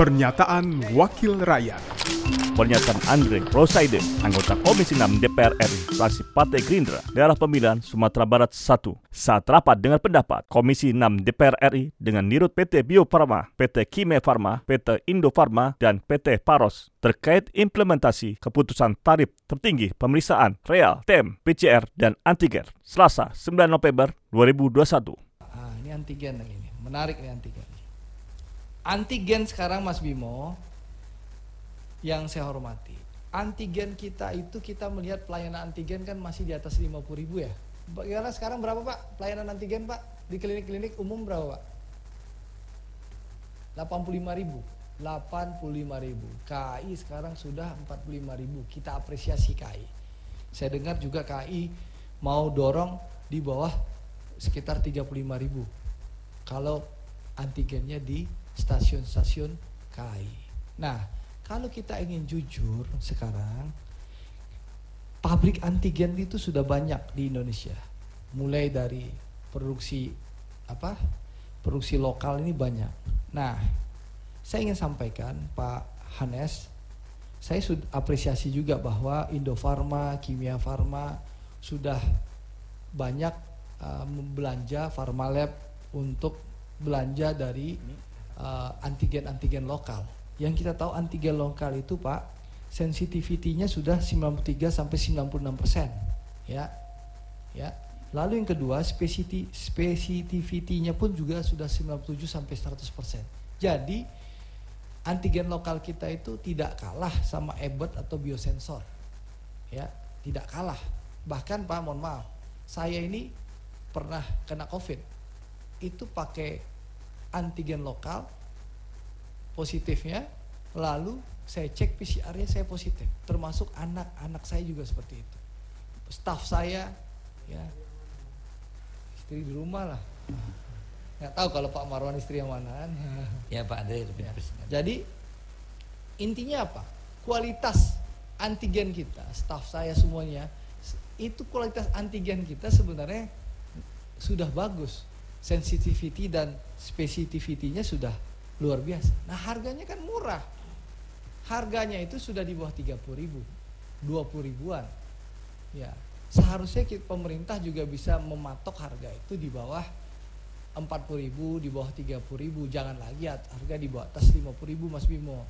Pernyataan Wakil Rakyat Pernyataan Andre Rosaide, anggota Komisi 6 DPR RI, fraksi Partai Gerindra, daerah pemilihan Sumatera Barat 1, saat rapat dengan pendapat Komisi 6 DPR RI dengan nirut PT Bio Farma, PT Kime Farma, PT Indo Farma, dan PT Paros terkait implementasi keputusan tarif tertinggi pemeriksaan real, TEM, PCR, dan antigen Selasa 9 November 2021. Ah, ini antigen ini. Menarik nih antigen. Antigen sekarang Mas Bimo yang saya hormati. Antigen kita itu kita melihat pelayanan antigen kan masih di atas 50 ribu ya. Bagaimana sekarang berapa Pak pelayanan antigen Pak? Di klinik-klinik umum berapa Pak? 85 ribu. 85 ribu. KAI sekarang sudah 45 ribu. Kita apresiasi KAI. Saya dengar juga KAI mau dorong di bawah sekitar 35 ribu. Kalau antigennya di stasiun-stasiun KAI. Nah, kalau kita ingin jujur sekarang, pabrik antigen itu sudah banyak di Indonesia. Mulai dari produksi apa? Produksi lokal ini banyak. Nah, saya ingin sampaikan Pak Hanes, saya sudah apresiasi juga bahwa Indofarma, Kimia Farma sudah banyak uh, belanja Farmalab untuk belanja dari uh, antigen-antigen lokal. Yang kita tahu antigen lokal itu Pak, sensitivity-nya sudah 93 sampai 96 persen, ya, ya. Lalu yang kedua spesitivity-nya pun juga sudah 97 sampai 100 persen. Jadi antigen lokal kita itu tidak kalah sama Abbott atau biosensor, ya, tidak kalah. Bahkan Pak, mohon maaf, saya ini pernah kena COVID, itu pakai antigen lokal positifnya lalu saya cek PCR-nya saya positif. Termasuk anak-anak saya juga seperti itu. Staff saya ya istri di rumah lah. Nggak tahu kalau Pak Marwan istri yang mana. Kan ya Pak Andre ya. jadi intinya apa? Kualitas antigen kita staff saya semuanya itu kualitas antigen kita sebenarnya sudah bagus sensitivity dan specificity-nya sudah luar biasa. Nah harganya kan murah. Harganya itu sudah di bawah 30 ribu, 20 ribuan. Ya, seharusnya kita, pemerintah juga bisa mematok harga itu di bawah 40 ribu, di bawah 30 ribu. Jangan lagi harga di bawah atas 50 ribu Mas Bimo.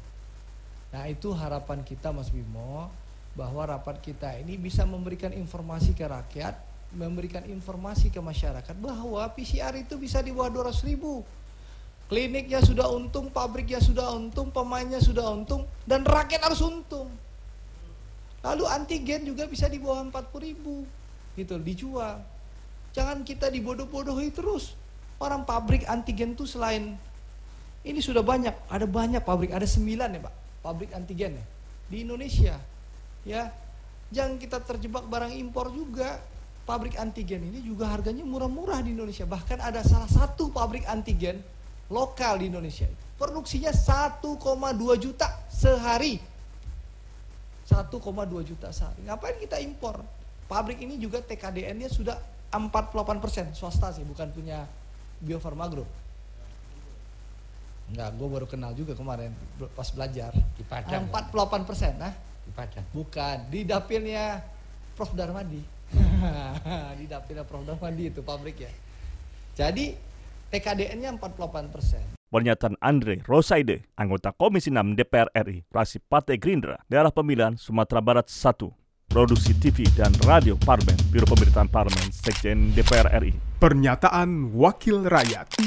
Nah itu harapan kita Mas Bimo, bahwa rapat kita ini bisa memberikan informasi ke rakyat memberikan informasi ke masyarakat bahwa PCR itu bisa di bawah 200 ribu. Kliniknya sudah untung, pabriknya sudah untung, pemainnya sudah untung, dan rakyat harus untung. Lalu antigen juga bisa di bawah 40 ribu, gitu, dijual. Jangan kita dibodoh-bodohi terus. Orang pabrik antigen tuh selain ini sudah banyak, ada banyak pabrik, ada sembilan ya pak, pabrik antigen ya, di Indonesia. Ya, jangan kita terjebak barang impor juga pabrik antigen ini juga harganya murah-murah di Indonesia. Bahkan ada salah satu pabrik antigen lokal di Indonesia. Produksinya 1,2 juta sehari. 1,2 juta sehari. Ngapain kita impor? Pabrik ini juga TKDN-nya sudah 48 persen swasta sih, bukan punya Bio Farma Group. Enggak, gue baru kenal juga kemarin pas belajar. Di Padang. 48 persen, nah? Di Padang. Bukan, di dapilnya Prof Darmadi. di dapilnya Prof Darmadi itu pabrik ya. Jadi TKDN-nya 48 persen. Pernyataan Andre Rosaide, anggota Komisi 6 DPR RI, fraksi Partai Gerindra, daerah pemilihan Sumatera Barat 1, produksi TV dan radio Parmen, Biro Pemerintahan Parlemen, Sekjen DPR RI. Pernyataan Wakil Rakyat.